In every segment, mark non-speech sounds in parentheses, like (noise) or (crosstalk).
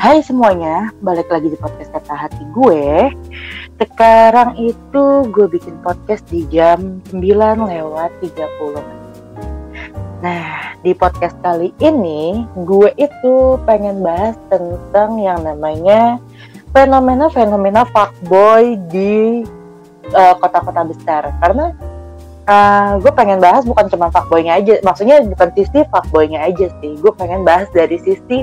Hai semuanya, balik lagi di podcast kata hati gue. Sekarang itu gue bikin podcast di jam 9 lewat 30 menit. Nah, di podcast kali ini gue itu pengen bahas tentang yang namanya fenomena-fenomena fuckboy di uh, kota-kota besar. Karena uh, gue pengen bahas bukan cuma fuckboynya aja, maksudnya bukan sisi fuckboynya aja sih. Gue pengen bahas dari sisi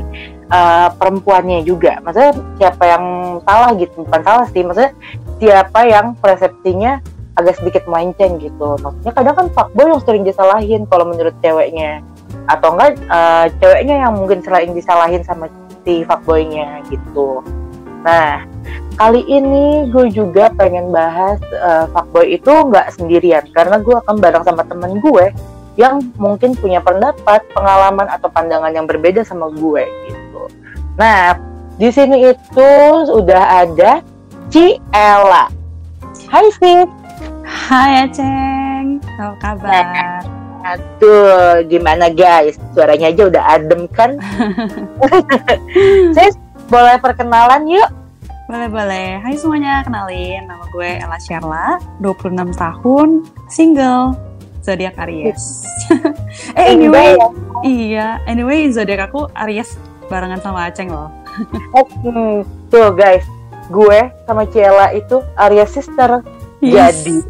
uh, perempuannya juga. Maksudnya siapa yang salah gitu, bukan salah sih. Maksudnya siapa yang persepsinya agak sedikit melenceng gitu. Maksudnya kadang kan fuckboy yang sering disalahin kalau menurut ceweknya. Atau enggak uh, ceweknya yang mungkin selain disalahin sama si fuckboynya gitu. Nah, kali ini gue juga pengen bahas uh, fuckboy itu nggak sendirian karena gue akan bareng sama temen gue yang mungkin punya pendapat, pengalaman atau pandangan yang berbeda sama gue gitu. Nah, di sini itu sudah ada Ci Ella. Hai Sis. Hai Aceng, apa kabar? Nah, aduh, gimana guys? Suaranya aja udah adem kan? (laughs) (laughs) Sis, boleh perkenalan yuk? Boleh-boleh. Hai semuanya, kenalin. Nama gue Ella Sherla, 26 tahun, single, zodiak Aries. (laughs) eh anyway, ya? iya, anyway zodiak aku Aries barengan sama Aceng loh. (laughs) hmm, tuh guys, gue sama Ciela itu Aries sister. Yes. Jadi,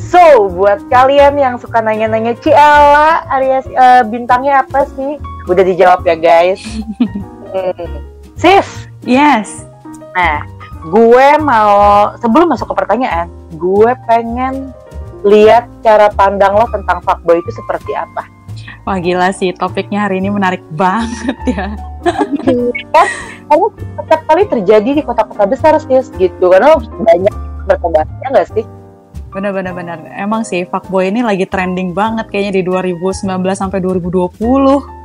so buat kalian yang suka nanya-nanya Ciela, Aries uh, bintangnya apa sih? Udah dijawab ya guys. (laughs) hmm. Sis. Yes Nah, gue mau sebelum masuk ke pertanyaan, gue pengen lihat cara pandang lo tentang fuckboy itu seperti apa. Wah gila sih, topiknya hari ini menarik banget ya. kan, karena setiap kali terjadi di kota-kota besar sih gitu, karena banyak berkembangnya nggak sih? Bener-bener bener. Emang sih fuckboy ini lagi trending banget kayaknya di 2019 sampai 2020.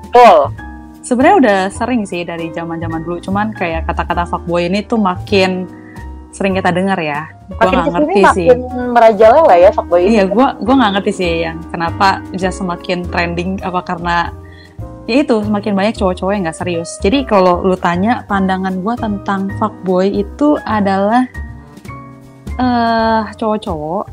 Betul sebenarnya udah sering sih dari zaman-zaman dulu. Cuman kayak kata-kata fuckboy ini tuh makin sering kita dengar ya. Gue nggak ngerti makin sih merajalela ya fuckboy iya gue gue nggak ngerti sih yang kenapa bisa semakin trending apa karena ya itu semakin banyak cowok-cowok yang nggak serius. Jadi kalau lu tanya pandangan gue tentang fuckboy itu adalah uh, cowok-cowok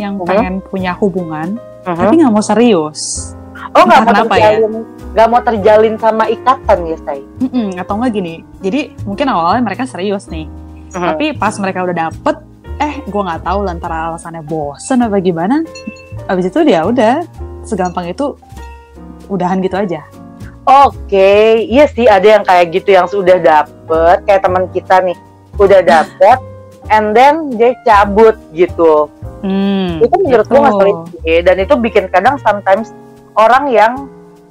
yang uh -huh. pengen punya hubungan uh -huh. tapi nggak mau serius Oh nggak mau terjalin, nggak ya? mau terjalin sama ikatan ya say? Mm -mm, atau nggak gini? Jadi mungkin awalnya mereka serius nih, uh -huh. tapi pas mereka udah dapet, eh gue nggak tahu antara alasannya bosen apa gimana. Abis itu dia udah segampang itu udahan gitu aja. Oke, okay. iya sih ada yang kayak gitu yang sudah dapet, kayak teman kita nih, udah (laughs) dapet, and then dia cabut gitu. Hmm, itu menurut gue nggak sulit sih, dan itu bikin kadang sometimes orang yang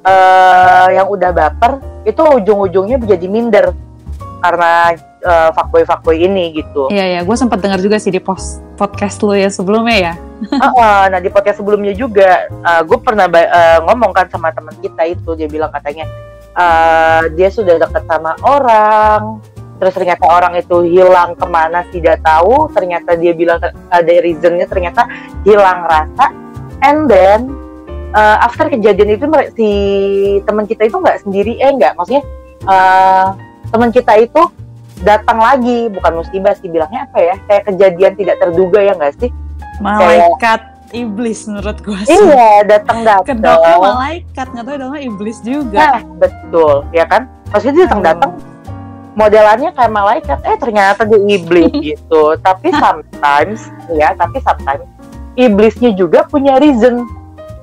uh, yang udah baper itu ujung-ujungnya menjadi minder karena uh, fuckboy fuckboy ini gitu. Iya ya, gue sempat dengar juga sih di post podcast lo ya sebelumnya ya. (laughs) uh, uh, nah di podcast sebelumnya juga uh, gue pernah uh, ngomong kan sama teman kita itu. Dia bilang katanya uh, dia sudah dekat sama orang terus ternyata orang itu hilang ke mana tidak tahu. Ternyata dia bilang ada reasonnya ternyata hilang rasa. And then uh, after kejadian itu si teman kita itu nggak sendiri eh nggak maksudnya uh, teman kita itu datang lagi bukan musibah sih bilangnya apa ya kayak kejadian tidak terduga ya nggak sih? Malaikat kayak, iblis menurut gue sih. Iya datang datang. kedoknya malaikat nggak tahu dong iblis juga. Nah, betul ya kan? Maksudnya datang datang modelannya kayak malaikat eh ternyata dia iblis (laughs) gitu. Tapi sometimes ya tapi sometimes iblisnya juga punya reason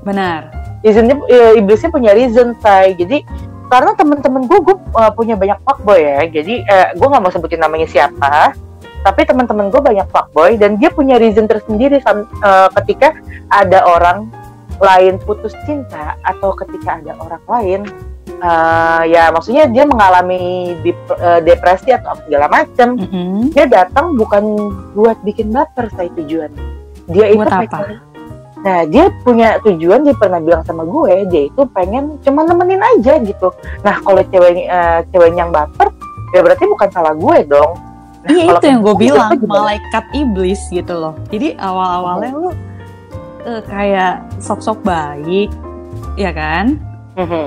Benar. Reasonnya ya, iblisnya punya reason, say. Jadi karena temen-temen gue, gue uh, punya banyak fuckboy ya. Jadi uh, gue nggak mau sebutin namanya siapa. Tapi teman-teman gue banyak fuckboy dan dia punya reason tersendiri uh, ketika ada orang lain putus cinta atau ketika ada orang lain uh, ya maksudnya dia mengalami dep uh, depresi atau segala macam mm -hmm. dia datang bukan buat bikin baper saya tujuan dia buat itu apa? Nah dia punya tujuan dia pernah bilang sama gue dia itu pengen cuma nemenin aja gitu. Nah kalau cewek uh, cewek yang baper ya berarti bukan salah gue dong. Nah, iya itu yang gue bilang malaikat iblis gitu loh. Jadi awal-awalnya lu uh, kayak sok-sok baik, ya kan? Mm-hmm.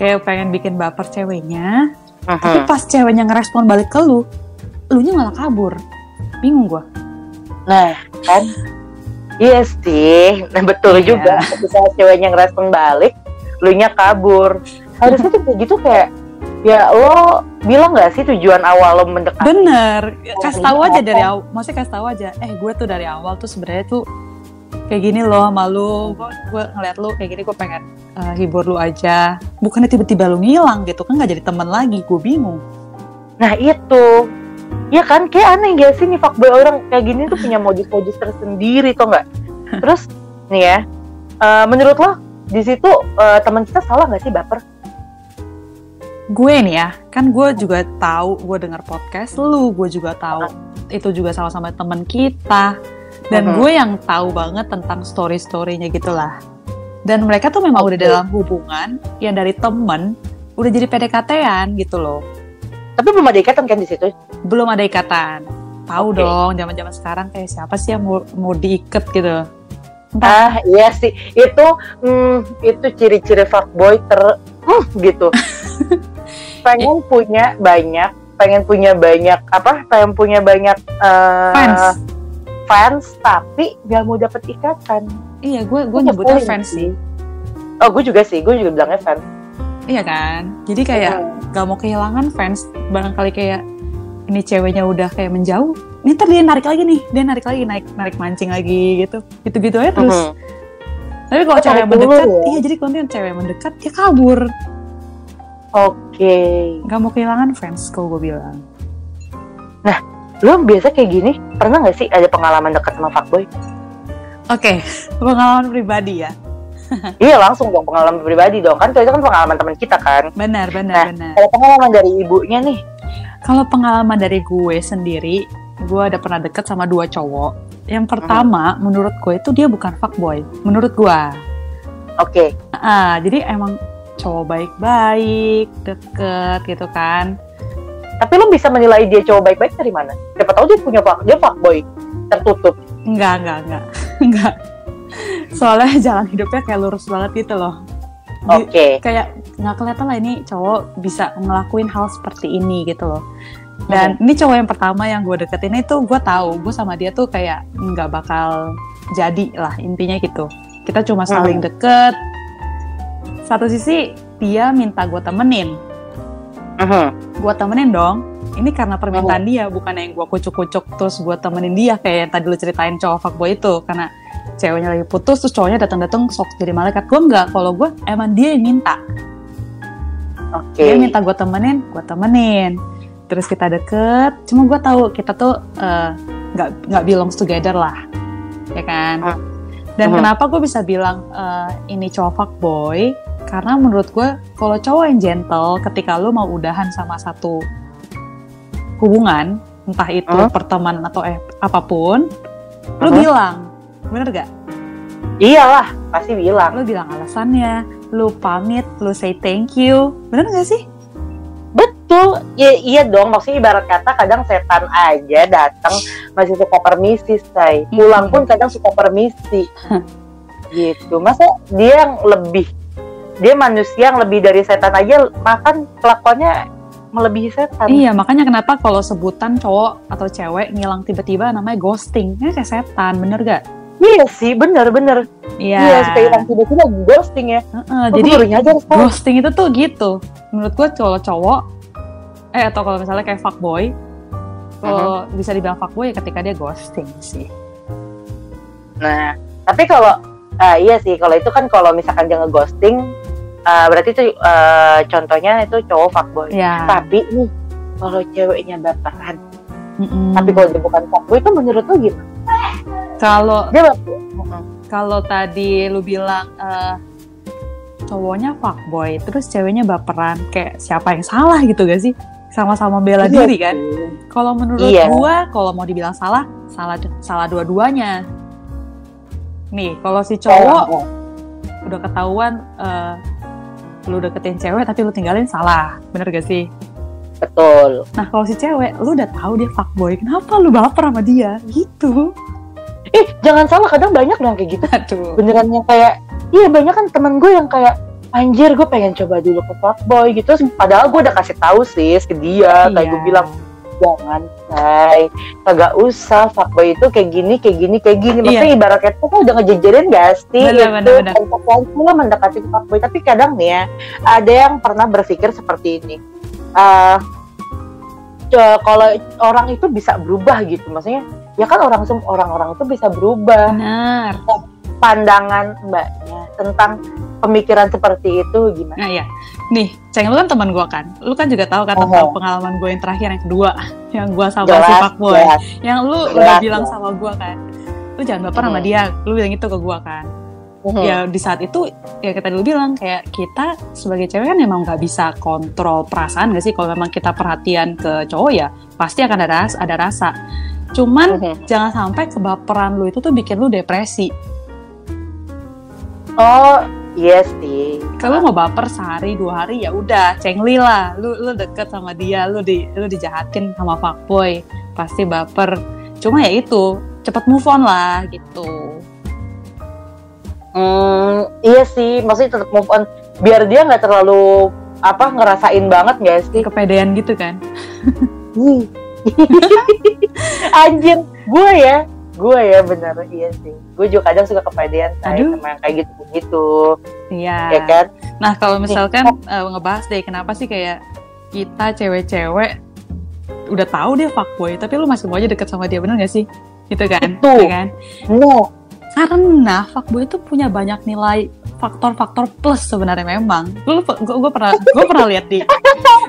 Kayak pengen bikin baper ceweknya. Tapi pas ceweknya ngerespon balik ke lu, lu nya malah kabur. Bingung gua. Nah, kan? Iya sih, nah betul Iya. juga. Ketika ceweknya ngerespon balik, lu nya kabur. Harusnya tuh kayak gitu kayak, ya lo bilang nggak sih tujuan awal lo mendekati? Bener, kasih tahu iya, aja dari awal. Maksudnya kasih tahu aja. Eh, gue tuh dari awal tuh sebenarnya tuh kayak gini loh sama lu. Gue, gue ngeliat lu kayak gini, gue pengen eh, hibur lu aja. Bukannya tiba-tiba lu ngilang gitu kan nggak jadi teman lagi. Gue bingung. Nah itu, ya kan kayak aneh gak sih nih fuckboy orang kayak gini tuh punya modus-modus tersendiri tuh nggak? (laughs) Terus nih ya, eh, menurut lo di situ eh, teman kita salah nggak sih baper? Gue nih ya, kan gue juga tahu, gue denger podcast lu, gue juga tahu itu juga sama-sama teman kita. Dan Mhm. gue yang tahu banget tentang story-storynya gitulah. Dan mereka tuh memang udah Oke. dalam hubungan yang dari temen udah jadi PDKT-an gitu loh. Tapi belum ada ikatan kan di situ? belum ada ikatan. Tahu Oke. dong, zaman-zaman sekarang kayak siapa sih yang mau, mau diikat gitu. Entah, Ah iya sih, itu hmm, itu ciri-ciri fuckboy ter hmm, gitu. (laughs) pengen punya banyak, pengen punya banyak apa? Pengen punya banyak eh, fans. fans, tapi nggak mau dapet ikatan. Iya, gue gue nyebutnya fans sih. Oh gue juga sih, gue juga bilangnya fans. Iya kan? Jadi kayak Hmm. gak mau kehilangan fans. Barangkali kayak ini ceweknya udah kayak menjauh. Nih ntar dia narik lagi nih, dia narik lagi naik narik mancing lagi gitu. Gitu-gitu aja terus. Mhm. Tapi kalau Oh, cewek mendekat, ya? iya jadi kalau dia cewek mendekat dia kabur. Oke. Gak mau kehilangan fans kalau gue bilang. Lo biasa kayak gini, pernah nggak sih ada pengalaman dekat sama fuckboy? Oke, (laughs) pengalaman pribadi ya. (laughs) iya langsung dong pengalaman pribadi dong kan itu kan pengalaman teman kita kan. Benar, benar, Nah, benar. Kalau pengalaman dari ibunya nih, Kalau pengalaman dari gue sendiri, gue ada pernah deket sama dua cowok. Yang pertama, menurut gue itu dia bukan fuckboy. Menurut gue. oke. Ah, jadi emang cowok baik-baik, deket gitu kan. Tapi lo bisa menilai dia cowok baik-baik dari mana? Siapa tahu dia punya fuck, dia fuckboy tertutup. Enggak, enggak, enggak. (laughs) enggak. (laughs) Soalnya jalan hidupnya kayak lurus banget gitu loh. Oke. kayak nggak kelihatan lah ini cowok bisa ngelakuin hal seperti ini gitu loh. Dan ini cowok yang pertama yang gue deketin itu gue tahu gue sama dia tuh kayak nggak bakal jadi lah intinya gitu. Kita cuma saling Hmm. deket. Satu sisi dia minta gue temenin, Mhm. gue temenin dong. Ini karena permintaan dia, bukan yang gue kucuk-kucuk terus gue temenin dia kayak yang tadi lu ceritain cowok fuckboy itu. Karena ceweknya lagi putus terus cowoknya datang-datang sok jadi malaikat. Gue enggak, kalau gue emang dia yang minta. Oke. dia minta gue temenin gue temenin terus kita deket cuma gue tahu kita tuh eh, nggak nggak belongs together lah ya kan Hmm. dan Hmm. kenapa gue bisa bilang eh, ini cowok fuckboy karena menurut gue kalau cowok yang gentle ketika lu mau udahan sama satu hubungan entah itu Hmm. pertemanan atau eh apa pun lu Hmm. bilang bener gak Iyalah, pasti bilang. lu bilang alasannya lu pamit lu say thank you bener gak sih Betul. Iya, iya dong. Maksudnya ibarat kata kadang setan aja datang masih suka permisi, say. Pulang pun kadang suka permisi. (laughs) gitu. Masa dia yang lebih dia manusia yang lebih dari setan aja makan kelakuannya melebihi setan. Iya, makanya kenapa kalau sebutan cowok atau cewek ngilang tiba-tiba namanya ghosting. Ini kayak setan, bener gak? Iya sih, bener-bener. Iya. Iya, suka hilang tiba-tiba ghosting ya. Heeh, Aku jadi baru nyadar ghosting itu tuh gitu. Menurut gue kalau cowok, eh atau kalau misalnya kayak fuckboy, kalau bisa dibilang fuckboy ya ketika dia ghosting sih. Nah, tapi kalau ah, iya sih, kalau itu kan kalau misalkan dia ngeghosting, ah, berarti itu ah, contohnya itu cowok fuckboy. Ya. Tapi nih, kalau ceweknya baperan, mm-mm. tapi kalau dia bukan fuckboy itu menurut lu gimana? Kalau Dia kalau tadi lu bilang eh, cowoknya fuckboy, terus ceweknya baperan, kayak siapa yang salah gitu gak sih? Sama-sama bela Iya diri kan? Kalau menurut Iya. gua, kalau mau dibilang salah, salah salah dua-duanya. Nih, kalau si cowok Oh, oh. udah ketahuan eh, lu deketin cewek tapi lu tinggalin salah, bener gak sih? betul. Nah kalau si cewek, lu udah tahu dia fuckboy, kenapa lu baper sama dia? Gitu. Eh, jangan salah, kadang banyak yang kayak gitu. Aduh. Beneran yang kayak, iya banyak kan temen gue yang kayak, anjir gue pengen coba dulu ke fuckboy gitu. Padahal gue udah kasih tahu sih ke dia kayak Iya. gue bilang jangan say kagak usah fuckboy itu kayak gini kayak gini kayak gini. Maksudnya ibaratnya tuh kan udah ngejejerin gak sih? Bener, gitu. lo mendekati ke fuckboy tapi kadang nih ya ada yang pernah berpikir seperti ini. Eh co- kalau orang itu bisa berubah gitu. Maksudnya ya kan orang orang-orang itu bisa berubah benar pandangan mbaknya tentang pemikiran seperti itu gimana nah ya nih ceng lu kan teman gue kan lu kan juga tahu kan Oh. tentang pengalaman gue yang terakhir yang kedua yang gue sama jelas si fuckboy jelas. yang lu Jelas, udah bilang jelas. sama gue kan lu jangan baper sama Hmm. dia lu bilang itu ke gue kan Mhm. ya di saat itu ya kita dulu bilang kayak kita sebagai cewek kan emang nggak bisa kontrol perasaan gak sih kalau memang kita perhatian ke cowok ya pasti akan ada rasa ada rasa cuman Mhm. jangan sampai kebaperan lu itu tuh bikin lu depresi oh iya sih kalau mau baper sehari dua hari ya udah cengli lah lu lu deket sama dia lu di lu dijahatin sama fuckboy pasti baper cuma ya itu cepet move on lah gitu Hmm, iya sih, maksudnya tetap move on biar dia nggak terlalu apa ngerasain banget gak sih? kepedean gitu kan. (laughs) Anjir, gue ya, gue ya bener iya sih. Gue juga kadang suka kepedean kayak Aduh. sama yang kayak gitu gitu, iya ya kan? Nah, kalau misalkan eh, ngebahas deh kenapa sih kayak kita cewek-cewek udah tahu dia fuckboy, tapi lu masih mau aja deket sama dia, bener gak sih? Gitu kan? Betul. Ya kan? No, Karena fuckboy itu punya banyak nilai faktor-faktor plus sebenarnya memang. Lu gue gue pernah (laughs) gue pernah lihat di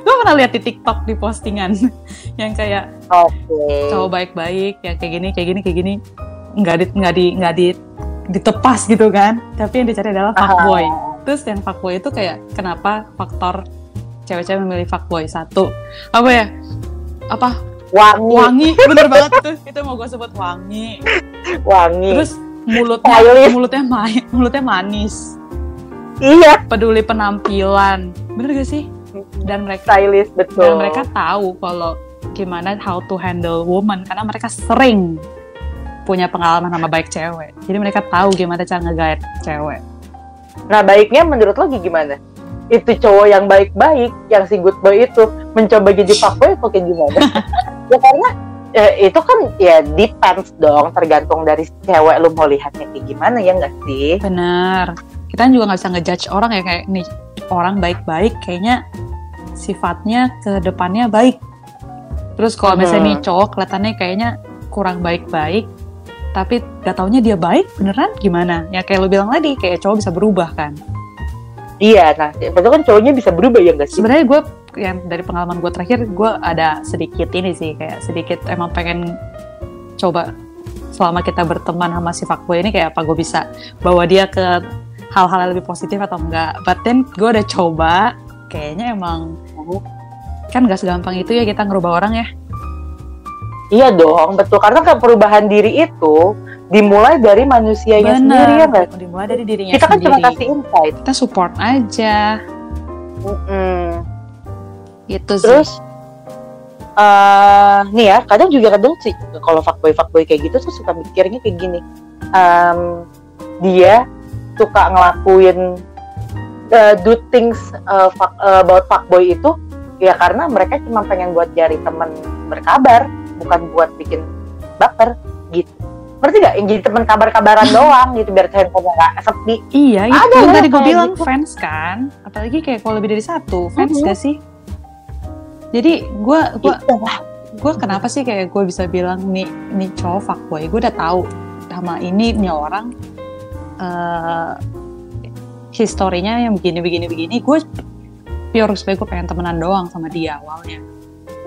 gue pernah lihat di TikTok di postingan (laughs) yang kayak oke. cowok baik-baik ya kayak gini kayak gini kayak gini. Nggak di nggak di nggak di ditepas gitu kan. Tapi yang dicari adalah fuckboy. Terus yang fuckboy itu kayak kenapa faktor cewek-cewek memilih fuckboy? Satu. Apa ya? Apa? Wangi, wangi. Bener banget itu itu mau gue sebut wangi. Wangi. terus mulutnya Stylish. mulutnya main mulutnya manis iya, peduli penampilan bener gak sih dan mereka stylish betul. dan mereka tahu kalau gimana how to handle woman karena mereka sering punya pengalaman sama baik cewek jadi mereka tahu gimana cara nge-guide cewek Nah baiknya menurut lo gimana? Itu cowok yang baik-baik, yang si good boy itu mencoba jadi fuckboy atau kayak gimana? (laughs) ya karena eh, itu kan ya depends dong, tergantung dari cewek lo mau lihatnya kayak gimana ya nggak sih? benar kita juga nggak bisa ngejudge orang ya kayak nih orang baik-baik kayaknya sifatnya ke depannya baik terus kalau misalnya Hmm. nih cowok kelihatannya kayaknya kurang baik-baik tapi gak taunya dia baik beneran gimana ya kayak lo bilang tadi kayak cowok bisa berubah kan Iya, nah itu kan cowoknya bisa berubah ya nggak sih? sebenarnya gue yang dari pengalaman gue terakhir gue ada sedikit ini sih kayak sedikit emang pengen coba selama kita berteman sama si fuckboy ini kayak apa gue bisa bawa dia ke hal-hal yang lebih positif atau enggak but then gue udah coba kayaknya emang kan gak segampang itu ya kita ngerubah orang ya Iya dong, betul. Karena kan perubahan diri itu dimulai dari manusianya sendiri ya nggak? dimulai dari dirinya Kita kan cuma sendiri kasih insight. kita support aja Mm-mm. Gitu sih Terus eh nih ya, kadang juga kadang sih kalau fuckboy fuckboy kayak gitu tuh suka mikirnya kayak gini. Em, dia suka ngelakuin eh, do things eh, fuck- eh, about fuckboy itu ya karena mereka cuma pengen buat cari teman berkabar, bukan buat bikin baper gitu. Ngerti gak? Yang jadi teman kabar-kabaran (laughs) doang gitu biar handphone nggak sepi. Iya, itu Ada yang tadi gue bilang gitu. fans kan. Apalagi kayak kalau lebih dari satu, fans Mhm. gak sih? Jadi gue lah. gue kenapa sih kayak gue bisa bilang nih nih cowok fuckboy, gue udah tahu sama ini nih orang eh historinya yang begini begini begini, gue pure supaya gue pengen temenan doang sama dia awalnya.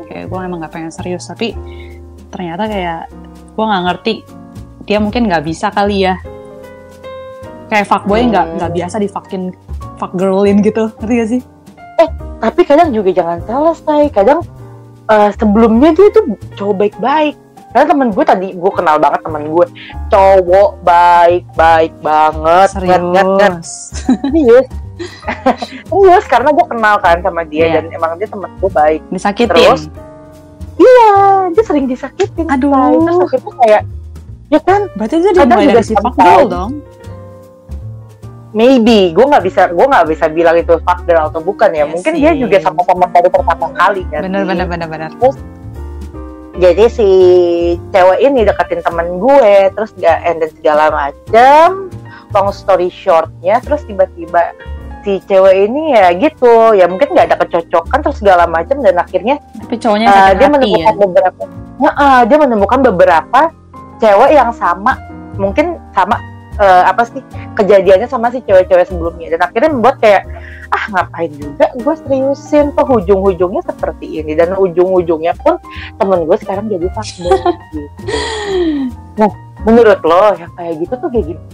Kayak gue emang gak pengen serius, tapi ternyata kayak gue nggak ngerti dia mungkin nggak bisa kali ya kayak fuckboy nggak Hmm. nggak biasa di fucking fuck girlin gitu ngerti gak sih tapi kadang juga jangan selesai kadang eh, sebelumnya dia tuh cowok baik-baik karena temen gue tadi gue kenal banget temen gue cowok baik-baik banget Nget, nget, nget. serius serius (laughs) serius karena gue kenal kan sama dia Iya. dan emang dia temen gue baik disakitin Terus? iya dia sering disakitin Aduh. Say. terus akhirnya kayak ya kan berarti Kadang dimulai dari si sama fuck girl tahu. dong maybe. Gue nggak bisa gue nggak bisa bilang itu fuck girl atau bukan ya. Iya mungkin sih. dia juga sama-sama dari pertama kali kan. Bener bener bener bener jadi si cewek ini deketin temen gue terus gak and then segala macem. Long story shortnya terus tiba-tiba si cewek ini ya gitu ya mungkin nggak ada kecocokan terus segala macem dan akhirnya tapi cowoknya uh, dia menemukan ya? beberapa Ya, uh, dia menemukan beberapa cewek yang sama. Mungkin sama uh, apa sih kejadiannya sama si cewek-cewek sebelumnya dan akhirnya membuat kayak ah ngapain juga gue seriusin tuh ujung-ujungnya seperti ini dan ujung-ujungnya pun temen gue sekarang jadi fuckboy (laughs) gitu. Nah, menurut lo yang kayak gitu tuh kayak gitu?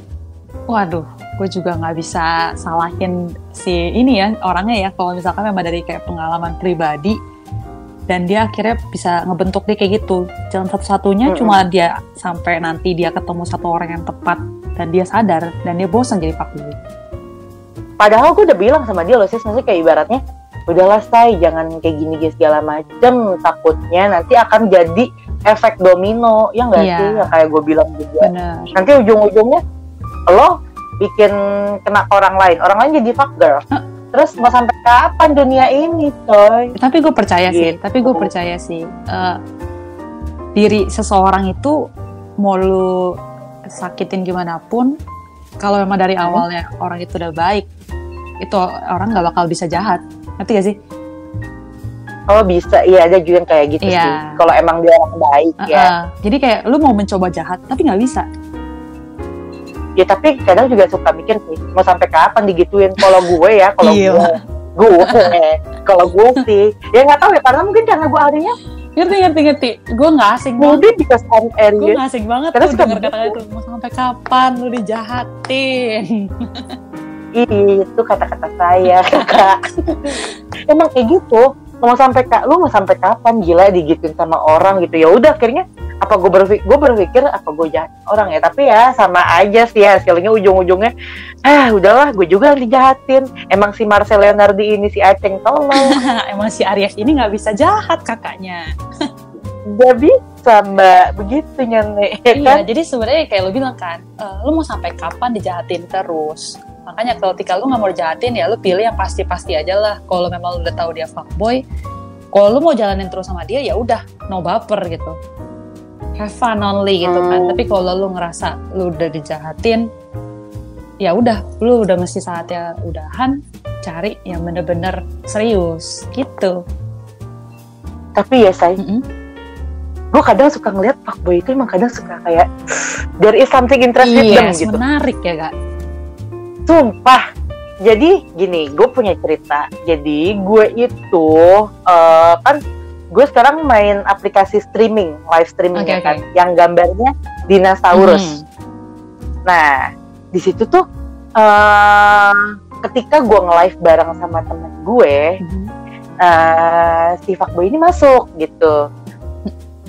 Waduh, gue juga nggak bisa salahin si ini ya orangnya ya. Kalau misalkan memang dari kayak pengalaman pribadi dan dia akhirnya bisa ngebentuk dia kayak gitu. Jalan satu-satunya Mm-mm. cuma dia sampai nanti dia ketemu satu orang yang tepat dan dia sadar dan dia bosan jadi fuckboy. Padahal gue udah bilang sama dia loh sih, maksudnya kayak ibaratnya udahlah say jangan kayak gini guys segala macem. Takutnya nanti akan jadi efek domino. Ya nggak Iya. sih? Yang kayak gue bilang juga. Bener. nanti ujung-ujungnya lo bikin kena ke orang lain. Orang lain jadi fuck girl. Terus mau sampai kapan dunia ini coy? Tapi gue percaya sih, Gitu. tapi gue percaya sih eh, diri seseorang itu mau lu sakitin gimana pun, kalau memang dari Hmm. awalnya orang itu udah baik, itu orang nggak bakal bisa jahat. Ngerti gak sih? oh bisa iya ada juga yang kayak gitu Iya. sih kalau emang dia orang baik ya Uh-uh. Jadi kayak lu mau mencoba jahat, tapi nggak bisa. ya tapi kadang juga suka mikir sih mau sampai kapan digituin kalau gue ya kalau Iya. gue gue kalau gue sih ya nggak tahu ya karena mungkin karena gue ahlinya Ngerti ngerti ngerti. Gue nggak asing banget. Gue area nggak asing banget Karena tuh suka denger kata itu. Mau sampai kapan lu dijahatin? itu kata-kata saya (laughs) kakak emang kayak gitu mau sampai kak lu mau sampai kapan gila digituin sama orang gitu ya udah akhirnya apa gue berpikir gue berpikir apa gue jahat orang ya tapi ya sama aja sih hasilnya ujung-ujungnya ah udahlah gue juga yang dijahatin emang si Marcel Leonardi ini si Aceng tolong (laughs) Emang si Aries ini nggak bisa jahat kakaknya. gak bisa mbak begitu nyane ya Iya, kan jadi sebenarnya kayak lo bilang kan, eh, lo mau sampai kapan dijahatin terus? Makanya kalau ketika lo nggak mau dijahatin ya lo pilih yang pasti-pasti aja lah. Kalau memang lo udah tahu dia fuckboy, kalau lo mau jalanin terus sama dia ya udah no baper gitu. Have fun only gitu kan. Hmm. Tapi kalau lo ngerasa lo udah dijahatin, ya udah, lo udah mesti saatnya udahan, cari yang bener-bener serius gitu. tapi ya say Mm-mm. gue kadang suka ngeliat fuckboy itu emang kadang suka kayak there is something interesting Yes, gitu menarik ya kak. Sumpah. Jadi gini, gue punya cerita. Jadi gue itu eh, kan gue sekarang main aplikasi streaming, live streaming Oke, ya kan, yang gambarnya dinosaurus. Hmm. Nah, di situ tuh eh ketika gue nge-live bareng sama temen gue, Mhm. eh si fuckboy ini masuk gitu.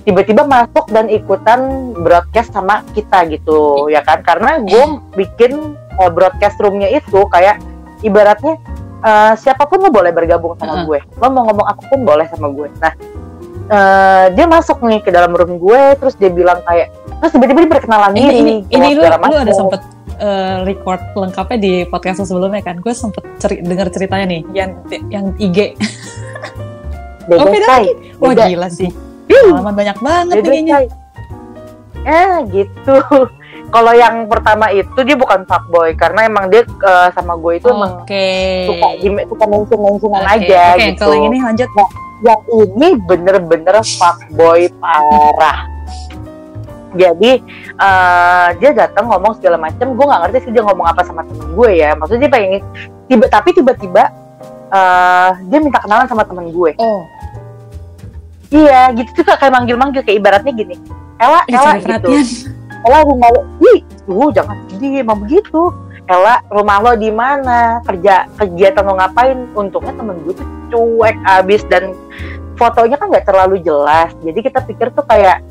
Tiba-tiba masuk dan ikutan broadcast sama kita gitu, ya kan? Karena gue bikin eh, broadcast roomnya itu kayak ibaratnya eh, siapa pun lo boleh bergabung sama Heeh. gue. Lo mau ngomong apa pun boleh sama gue. Nah, eh, dia masuk nih ke dalam room gue, terus dia bilang kayak, terus tiba-tiba dia perkenalan ini diri. ini, ini lu, lu ada sempet eh, record lengkapnya di podcast lu sebelumnya kan gue sempet ceri dengar ceritanya nih yang yang IG (laughs) Beda, Oh, beda say. wah Beda. gila sih Ih, pengalaman banyak banget beda, nih kayaknya. Eh gitu. (laughs) Kalau yang pertama itu dia bukan fuckboy karena emang dia eh, sama gue itu emang oke suka suka mention-mentionan Oke, aja oke gitu. kalau yang ini lanjut yang ini bener-bener fuckboy parah. Jadi eh, dia datang ngomong segala macam, gue nggak ngerti sih dia ngomong apa sama temen gue ya. Maksudnya dia pengen tiba tapi tiba-tiba eh, dia minta kenalan sama temen gue. oh Iya, gitu tuh kayak manggil-manggil kayak ibaratnya gini. Ella, Ella cari gitu. Ella rumah lo, ih, tuh jangan sedih emang begitu. Ella rumah lo di mana? Kerja kegiatan lo ngapain? Untungnya temen gue tuh cuek abis dan fotonya kan nggak terlalu jelas. Jadi kita pikir tuh kayak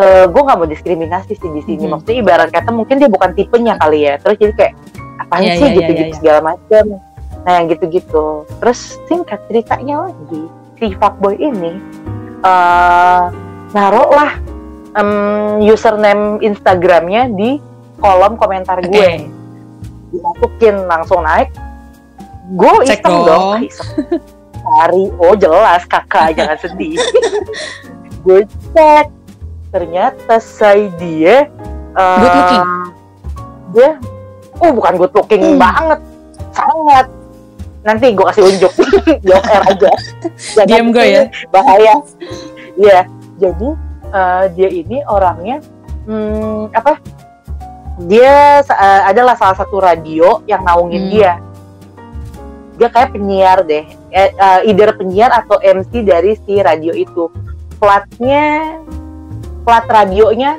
eh gue nggak mau diskriminasi sih di sini. Mhm. Maksudnya ibarat kata mungkin dia bukan tipenya kali ya. Terus jadi kayak apaan Iya, sih iya, gitu-gitu iya. segala macam. Nah yang gitu-gitu. Terus singkat ceritanya lagi si fuckboy ini eh naruh lah em, username Instagramnya di kolom komentar gue. Dimasukin langsung naik. Gue iseng dong. dong. Ah, iseng. cari. Oh jelas kakak. (laughs) Jangan sedih. Gue cek. Ternyata say dia eh, Good looking? dia oh bukan good looking Hmm. banget. Sangat. Nanti gue kasih unjuk. (laughs) Di off air aja. (laughs) Diam gue ya. bahaya. Iya, jadi eh, dia ini orangnya hmm, apa? Dia eh, adalah salah satu radio yang naungin Hmm. dia. Dia kayak penyiar deh, eh, eh, either penyiar atau MC dari si radio itu. Platnya, plat radionya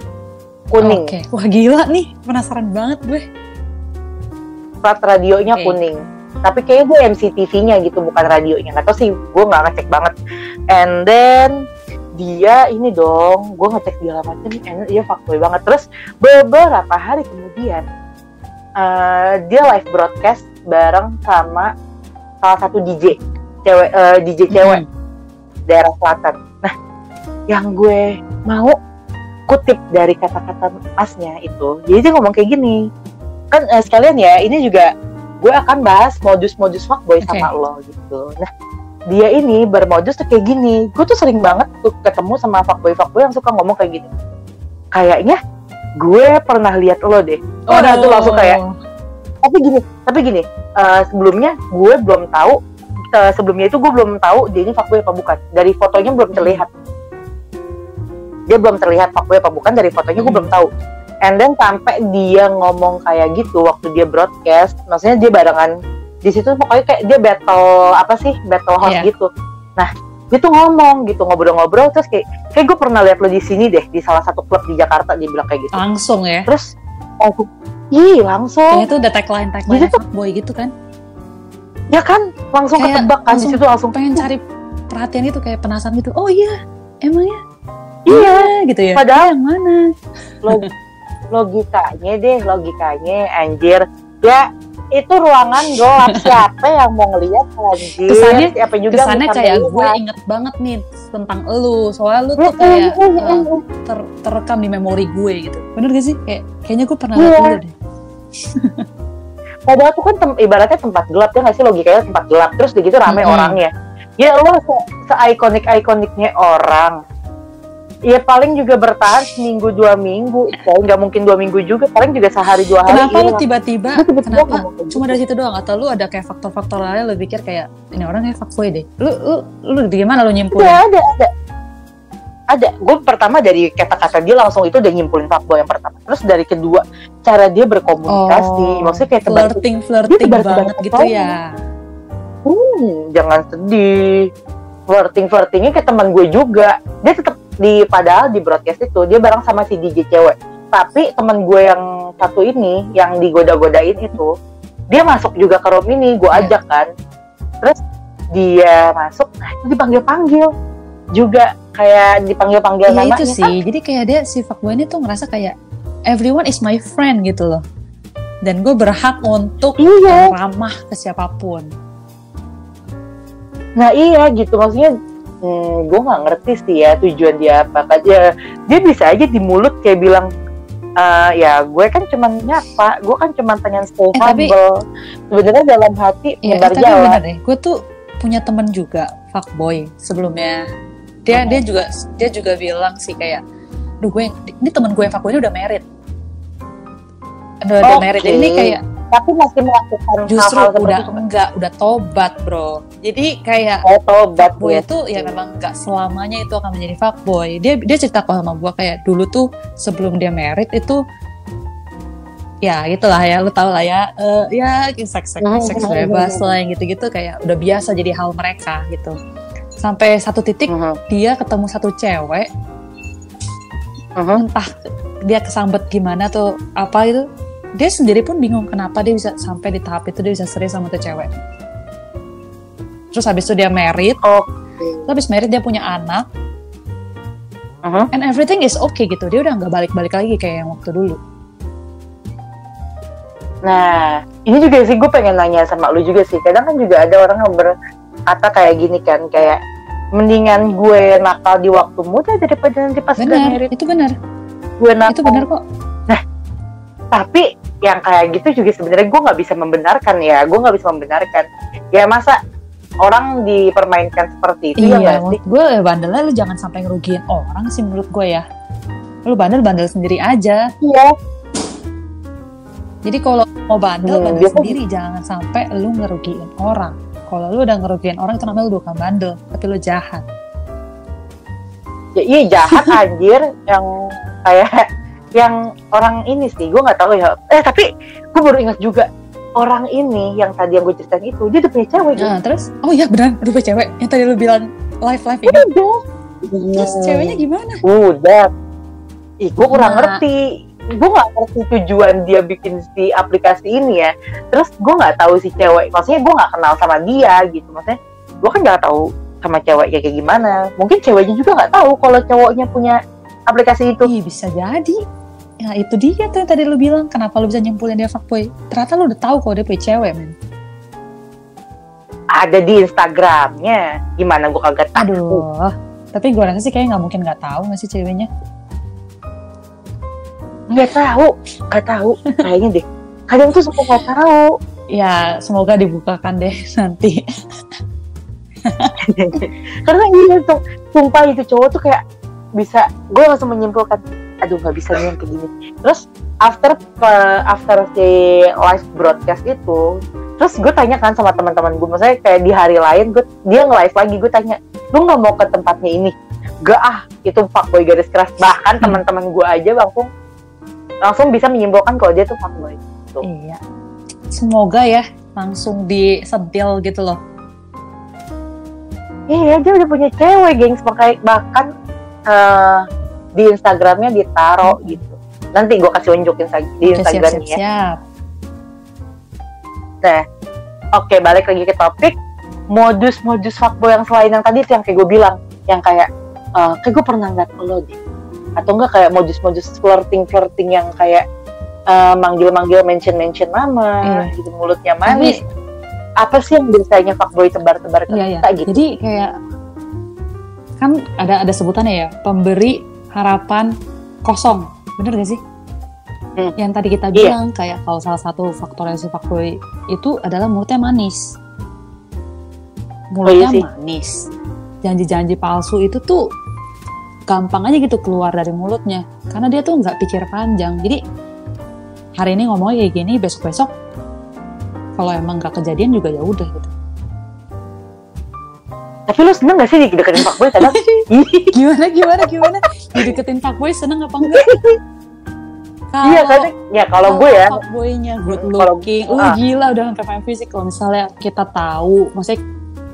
kuning, Oke. Wah gila nih, penasaran banget gue. plat radionya Oke. kuning. Tapi kayaknya dia MC TV-nya gitu, bukan radionya. Nggak tahu sih, gue nggak ngecek banget. And then dia ini dong, gue ngecek segala macam, and dia fuckboy banget. Terus beberapa hari kemudian eh, dia live broadcast bareng sama salah satu DJ cewek, eh, DJ cewek Hmm. daerah selatan. Nah, yang gue mau kutip dari kata-kata masnya itu, jadi dia ngomong kayak gini, kan eh, sekalian ya, ini juga gue akan bahas modus-modus fuckboy Oke. sama lo gitu. Nah, dia ini bermodus tuh kayak gini, gue tuh sering banget tuh ketemu sama fuckboy-fuckboy yang suka ngomong kayak gini. Kayaknya gue pernah lihat lo deh. Oh, nah, tuh langsung kayak tapi gini tapi gini eh, sebelumnya gue belum tahu eh, sebelumnya itu gue belum tahu dia ini fuckboy apa bukan dari fotonya belum terlihat dia belum terlihat fuckboy apa bukan dari fotonya gue Hmm. belum tahu and then sampai dia ngomong kayak gitu waktu dia broadcast maksudnya dia barengan di situ pokoknya kayak dia battle apa sih battle host Iya. gitu nah dia tuh ngomong gitu ngobrol-ngobrol terus kayak kayak gue pernah lihat lo di sini deh di salah satu klub di Jakarta dia bilang kayak gitu Langsung ya. terus langsung ih langsung tuh udah tagline tagline tuh- fuckboy gitu kan. ya kan langsung Kayak ketebak kan di langsung situ langsung Pengen cari perhatian itu kayak penasaran gitu. Oh iya, emangnya iya gitu ya. Padahal- yang mana? log- logikanya deh logikanya anjir ya itu ruangan gelap siapa yang mau ngeliat anjir Kesannya- siapa juga Kesannya kayak melihat. gue inget banget nih tentang elu. Soalnya lu tuh Mm, kayak mm, mm, mm. ter- terekam di memori gue gitu. Bener gak sih? Kayak kayaknya gue pernah liat dulu deh. padahal tuh kan tem- ibaratnya tempat gelap ya nggak sih logikanya tempat gelap terus begitu rame Mm-mm. orangnya ya lo se, ikonik ikoniknya orang ya paling juga bertahan seminggu dua minggu ya nggak mungkin dua minggu juga paling juga sehari dua hari Kenapa lu hilang. tiba-tiba kenapa cuma gitu. dari situ doang atau lu ada kayak faktor-faktor lain lu pikir kayak ini orang kayak fuckboy deh. Lu lu lu gimana lu nyimpulin? Ada, ada, ada. Ada. Gue pertama dari kata-kata dia langsung itu udah nyimpulin fuckboy yang pertama. Terus dari kedua, cara dia berkomunikasi. Maksudnya kayak tebar flirting flirting tebar-tebar banget gitu ketawa. ya. hmm, jangan sedih. Flirting-flirtingnya kayak teman gue juga. Dia tetap di padahal di broadcast itu dia bareng sama si DJ cewek. Tapi teman gue yang satu ini yang digoda-godain itu dia masuk juga ke room ini, gue Iya. ajak kan. Terus dia masuk, nah itu dipanggil-panggil juga kayak dipanggil-panggil Iya namanya itu sih. Jadi kayak dia si ini tuh ngerasa kayak everyone is my friend gitu loh. Dan gue berhak untuk Iya. ramah ke siapa pun. Nah iya gitu maksudnya hmm, gue nggak ngerti sih ya tujuan dia apa aja. Dia bisa aja di mulut kayak bilang "Eh, ya gue kan cuman nyapa, gue kan cuman tanya stay Eh, tapi- humble. Sebenarnya dalam hati menebar tapi jalan. bener deh. Gue tuh punya temen juga fuckboy sebelumnya. Dia Hmm. dia juga dia juga bilang sih kayak, duh gue ini temen gue yang fuckboy ini udah married. Udah, udah Oke. married. Ini kayak Tapi masih melakukan justru hal-hal seperti udah itu. enggak, udah tobat bro. Jadi kayak Oh tobat fuckboy ya. itu ya memang nggak selamanya itu akan menjadi fuckboy. Dia dia cerita kok sama gue kayak dulu tuh sebelum dia married itu ya gitulah ya lu tau lah ya eh, ya seks seks Hmm, seks hmm, bebas hmm, lah yang gitu-gitu kayak udah biasa jadi hal mereka gitu sampai satu titik Mhm, dia ketemu satu cewek mhm. entah dia kesambet gimana tuh apa itu dia sendiri pun bingung kenapa dia bisa sampai di tahap itu dia bisa serius sama tuh cewek. Terus habis itu dia married. Terus habis married dia punya anak. Mhm. and everything is okay gitu. Dia udah nggak balik-balik lagi kayak yang waktu dulu. Nah, ini juga sih gue pengen nanya sama lu juga sih. Kadang kan juga ada orang yang berkata kayak gini kan, kayak mendingan gue nakal di waktu muda daripada nanti pas udah benar married. itu benar. Gue nakal. itu benar kok. Tapi yang kayak gitu juga sebenarnya gue nggak bisa membenarkan ya gue nggak bisa membenarkan ya masa orang dipermainkan seperti itu ya iya, sih menurut gue bandelnya lu jangan sampai ngerugiin orang sih menurut gue ya. Lu bandel-bandel sendiri aja. iya Jadi kalau mau bandel, Hmm, bandel biasa- sendiri jangan sampai lu ngerugiin orang. Kalau lu udah ngerugiin orang itu namanya lu bukan bandel, tapi lu jahat. ya, iya jahat (laughs) anjir yang kayak yang orang ini sih gue nggak tahu ya. Eh tapi gue baru ingat juga orang ini yang tadi yang gue ceritain itu dia udah punya cewek gitu. Nah, terus? Oh iya benar, aduh gue cewek. Yang tadi lu bilang live live ini. udah Terus ceweknya gimana? udah. Ih gue kurang Nah. ngerti. Gue nggak ngerti tujuan dia bikin si aplikasi ini ya. Terus gue nggak tahu si cewek maksudnya gue nggak kenal sama dia gitu. Maksudnya gue kan nggak tahu sama ceweknya kayak gimana. Mungkin ceweknya juga nggak tahu kalau cowoknya punya aplikasi itu. Ih, bisa jadi. Ya itu dia tuh yang tadi lu bilang kenapa lu bisa nyimpulin dia fuckboy. Ternyata lu udah tahu kalau dia punya cewek, men. ada di Instagramnya gimana gue kagak tahu Aduh. Tapi gue rasa sih kayaknya nggak mungkin nggak tahu nggak sih ceweknya. nggak tahu nggak tahu kayaknya deh kadang tuh suka nggak tahu Ya semoga dibukakan deh nanti. (laughs) karena iya tuh sumpah itu cowok tuh kayak bisa gue langsung menyimpulkan aduh nggak bisa nih yang kayak gini terus after pe- after si live broadcast itu terus gue tanya kan sama teman-teman gue maksudnya kayak di hari lain gue dia nge-live lagi gue tanya lu nggak mau ke tempatnya ini gak ah itu fuckboy garis keras bahkan teman-teman gue aja langsung langsung bisa menyimpulkan kalau dia tuh fuckboy Iya. Semoga ya langsung disentil gitu loh. Iya, dia udah punya cewek, gengs. Makanya bahkan eh, di Instagramnya ditaro gitu. Nanti gue kasih unjukin di Oke, siap, Instagramnya siap, ya. siap. Nah, oke balik lagi ke topik. Modus-modus fuckboy yang selain yang tadi itu yang kayak gue bilang, yang kayak eh, kayak gue pernah ngeliat lo deh. Atau enggak kayak modus-modus flirting-flirting yang kayak eh, manggil-manggil mention-mention nama, Iya. gitu mulutnya manis. Apa sih yang biasanya fuckboy tebar-tebar ke Iya, iya. kita gitu? Jadi kayak kan ada ada sebutannya ya, pemberi harapan kosong. Bener gak sih? Hmm. Yang tadi kita Iya. bilang kayak kalau salah satu faktor si fuckboy itu adalah mulutnya manis. Mulutnya Oh, iya sih. manis. Janji-janji palsu itu tuh gampang aja gitu keluar dari mulutnya karena dia tuh nggak pikir panjang. Jadi hari ini ngomongnya kayak gini, besok-besok kalau emang nggak kejadian juga ya udah gitu. Tapi lu seneng gak sih dideketin fuckboy kadang? (laughs) Gimana gimana gimana dideketin fuckboy seneng apa enggak (laughs) kalau Iya kadang ya kalau gue ya fuckboynya good looking lu ah. gila udah sampai main fisik kalau misalnya kita tahu maksudnya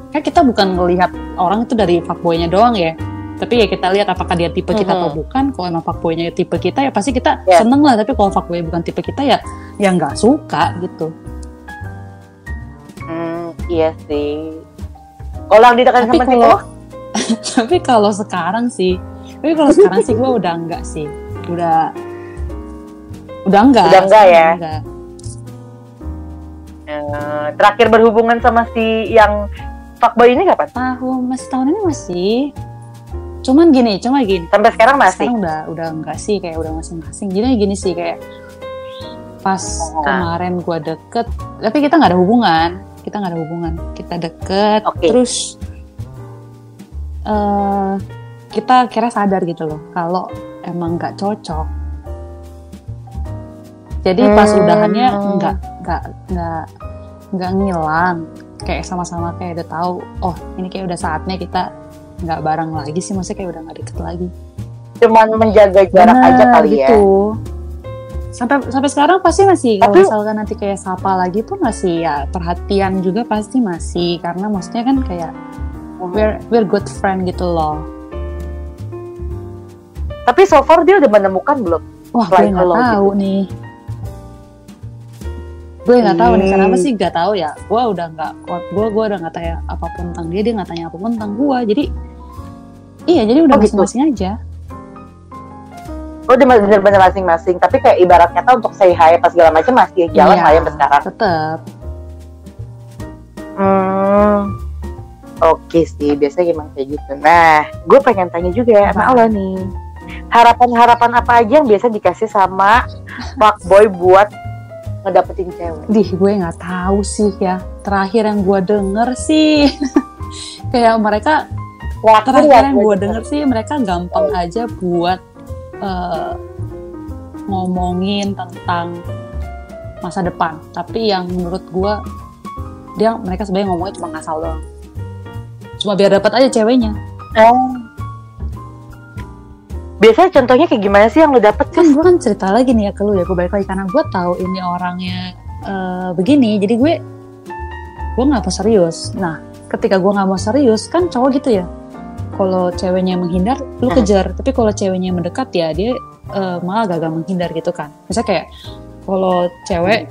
kan kita bukan ngelihat orang itu dari fuckboynya doang ya tapi ya kita lihat apakah dia tipe kita atau Mhm. bukan kalau emang fuckboynya tipe kita ya pasti kita Ya. seneng lah tapi kalau fuckboy bukan tipe kita ya ya nggak suka gitu Hmm, iya sih. Kalau yang dideketin Tapi sama kalau- (laughs) tapi kalau sekarang sih tapi kalau sekarang sih gue udah enggak sih udah udah enggak Udah enggak ya? enggak. eh, terakhir berhubungan sama si yang fuckboy ini kapan? tahun masih tahun ini masih cuman gini cuma gini Sampai sekarang masih. sekarang udah udah enggak sih kayak udah masing-masing jadi gini sih kayak pas Oh. kemarin gue deket tapi kita nggak ada hubungan kita nggak ada hubungan kita deket Oke. terus eh kita kira sadar gitu loh kalau emang nggak cocok jadi pas Hmm. udahannya nggak nggak nggak nggak ngilang kayak sama-sama kayak udah tahu oh ini kayak udah saatnya kita nggak bareng lagi sih maksudnya kayak udah nggak deket lagi Cuman menjaga jarak Bener, aja kali ya. Gitu. Sampai sampai sekarang pasti masih kalau Tapi- misalkan nanti kayak sapa lagi tuh masih ya perhatian juga pasti masih karena maksudnya kan kayak we're we're good friend gitu loh. Tapi so far dia udah menemukan belum? Wah, gue nggak tahu nih. Gue nggak tahu nih Hmm. kenapa sih nggak tahu ya. Gue udah nggak kuat. Gue gue udah nggak tanya apa pun tentang dia, dia nggak tanya apa pun tentang gue. Jadi iya, jadi udah Oh, gitu. masing-masing aja. Oh, udah bener-bener masing-masing. Tapi kayak ibarat kata untuk say hi apa segala macam masih jalan Iya, lah ya sekarang. Tetep. Hmm. Oke sih, biasanya gimana kayak gitu. Nah, gue pengen tanya juga sama Apa? lo nih. Harapan-harapan apa aja yang biasa dikasih sama fuckboy buat ngedapetin cewek? Dih, gue nggak tahu sih ya. Terakhir yang gue denger sih, (laughs) kayak mereka Terakhir terakhir ya yang gue denger sih mereka gampang aja buat eh, ngomongin tentang masa depan. Tapi yang menurut gue dia mereka sebenarnya ngomongnya cuma ngasal doang. Cuma biar dapat aja ceweknya. Oh. Biasanya contohnya kayak gimana sih yang lu dapet kan gue kan cerita lagi nih ya ke lu ya gue balik lagi karena gue tahu ini orangnya eh, begini jadi gue gue nggak mau serius nah ketika gue nggak mau serius kan cowok gitu ya kalau ceweknya menghindar lu Hmm. kejar tapi kalau ceweknya mendekat ya dia eh, malah gagal menghindar gitu kan misalnya kayak kalau cewek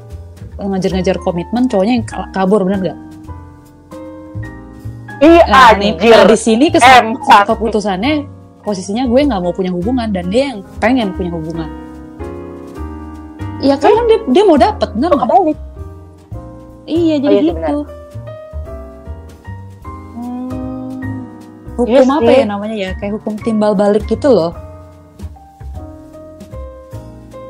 eh, ngejar-ngejar komitmen cowoknya yang kabur bener gak? Iya Nah, nih, nah, di sini kes- Empat. keputusannya posisinya gue nggak mau punya hubungan dan dia yang pengen punya hubungan. Iya kan dia, dia mau dapet bener Oh, nggak? Iya jadi iya sih, gitu. Hmm. Hukum Iya apa sih. ya namanya ya? Kayak hukum timbal balik gitu loh.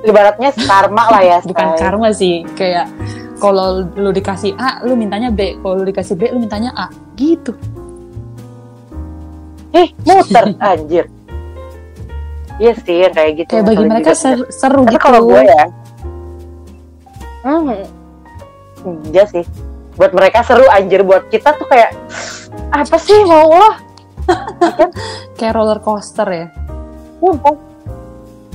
Ibaratnya karma lah ya. (laughs) Bukan Say. karma sih. Kayak kalau lu dikasih A, lu mintanya B. Kalau lu dikasih B, lu mintanya A. Gitu. Eh, muter (laughs) anjir. Iya sih yang kayak gitu. Kayak bagi mereka juga. ser- seru Tapi gitu. kalau gue ya, hmm, iya sih. Buat mereka seru anjir. Buat kita tuh kayak apa sih mau lo? (laughs) Kayak roller coaster ya. Sumpah.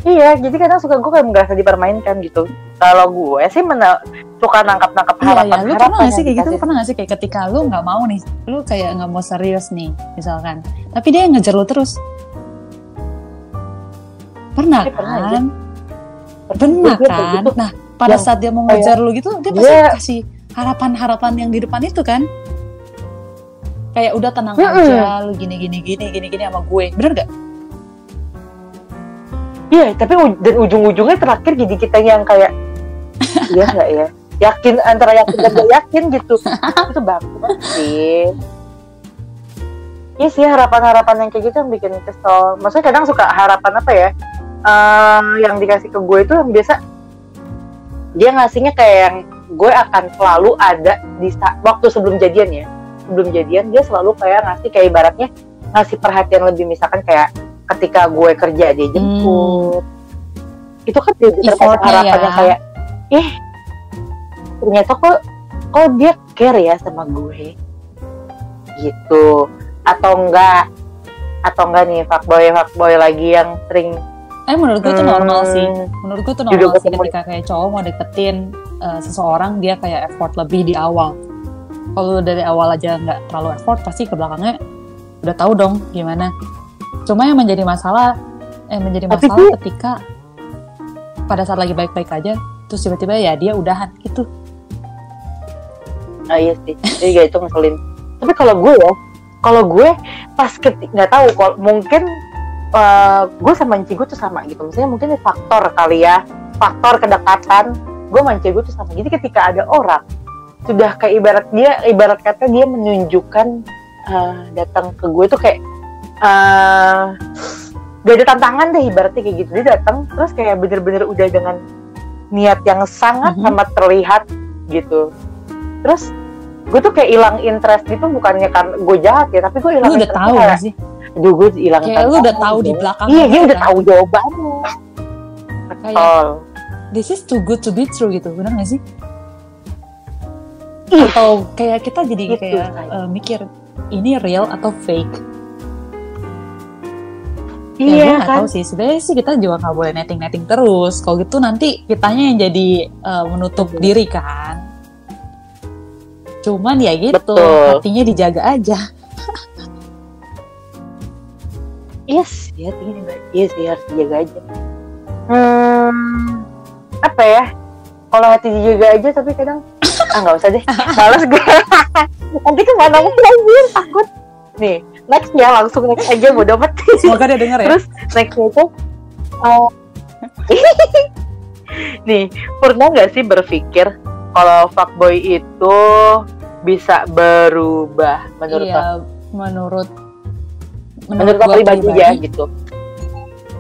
Iya, jadi kadang suka gue kayak merasa dipermainkan gitu. Kalau gue sih mena- suka nangkap-nangkap Iya, harapan iya. Lu pernah gak sih kayak gitu? Lu pernah gak sih kayak ketika lu nggak mau nih, lu kayak nggak mau serius nih, misalkan. Tapi dia yang ngejar lu terus. Pernah Iya, pernah, kan? Gue Pernah kayak kan? gitu. Nah, pada Yang saat dia mau kayak ngejar lu gitu, dia pasti dia- kasih harapan-harapan yang di depan itu kan? Kayak udah tenang Mm-mm. aja, lu gini gini gini gini gini sama gue, bener gak? Iya, tapi u- dan ujung-ujungnya terakhir jadi kita yang kayak (laughs) iya nggak ya? Yakin antara yakin dan gak yakin gitu. itu bagus sih. Iya sih harapan-harapan yang kayak gitu yang bikin kesel. Maksudnya kadang suka harapan apa ya? eh, yang dikasih ke gue itu yang biasa dia ngasihnya kayak yang gue akan selalu ada di waktu sebelum jadian ya. Sebelum jadian dia selalu kayak ngasih kayak ibaratnya ngasih perhatian lebih misalkan kayak ketika gue kerja dia jemput. Itu kan dia termasuk Effortnya harapan ya. kayak eh ternyata kok kok dia care ya sama gue gitu atau enggak atau enggak nih fuckboy fuckboy lagi yang sering Eh menurut gue itu hmm, normal sih. Menurut gue itu normal sih ketika kayak cowok mau deketin eh, seseorang dia kayak effort lebih di awal. Kalau dari awal aja nggak terlalu effort pasti ke belakangnya udah tahu dong gimana. Cuma yang menjadi masalah eh menjadi Tapi masalah sih- ketika pada saat lagi baik-baik aja terus tiba-tiba ya dia udahan gitu. Ah iya sih, iya itu ngeselin. Tapi kalau gue ya, kalau gue pas ketik nggak tahu, kalau mungkin eh, gue sama Enci gue tuh sama gitu. Misalnya mungkin faktor kali ya, faktor kedekatan. Gue sama Enci gue tuh sama. Jadi ketika ada orang sudah kayak ibarat dia, ibarat kata dia menunjukkan eh, datang ke gue tuh kayak eh gak ada tantangan deh ibaratnya kayak gitu. Dia datang terus kayak bener-bener udah dengan niat yang sangat Mhm. amat terlihat gitu. Terus gue tuh kayak hilang interest gitu bukannya karena gue jahat ya tapi gue hilang Lu udah interest tahu kayak, sih? aduh gue hilang Kayak lu udah tahu di belakang. iya dia udah kan. tahu jawabannya Kayak betul this is too good to be true gitu, benar gak sih? Atau kayak kita jadi Gitu, kayak eh, mikir ini real atau fake? ya gue iya nggak kan? tahu sih. Sebenarnya sih kita juga nggak boleh netting netting terus. Kalau gitu nanti kitanya yang jadi eh, menutup diri kan? Cuman ya gitu Betul. hatinya dijaga aja. Yes ya tinggi nih iya sih harus dijaga aja. Hmm apa ya? Kalau hati dijaga aja tapi kadang ah nggak usah deh. Males gue (laughs) nanti ke mana mana anjir takut. Nih next ya langsung next aja mau dapat semoga dia denger ya. Terus nextnya itu oh. (laughs) nih pernah nggak sih berpikir kalau fuckboy itu bisa berubah menurut iya menurut menurut lo gua pribadi. ya gitu.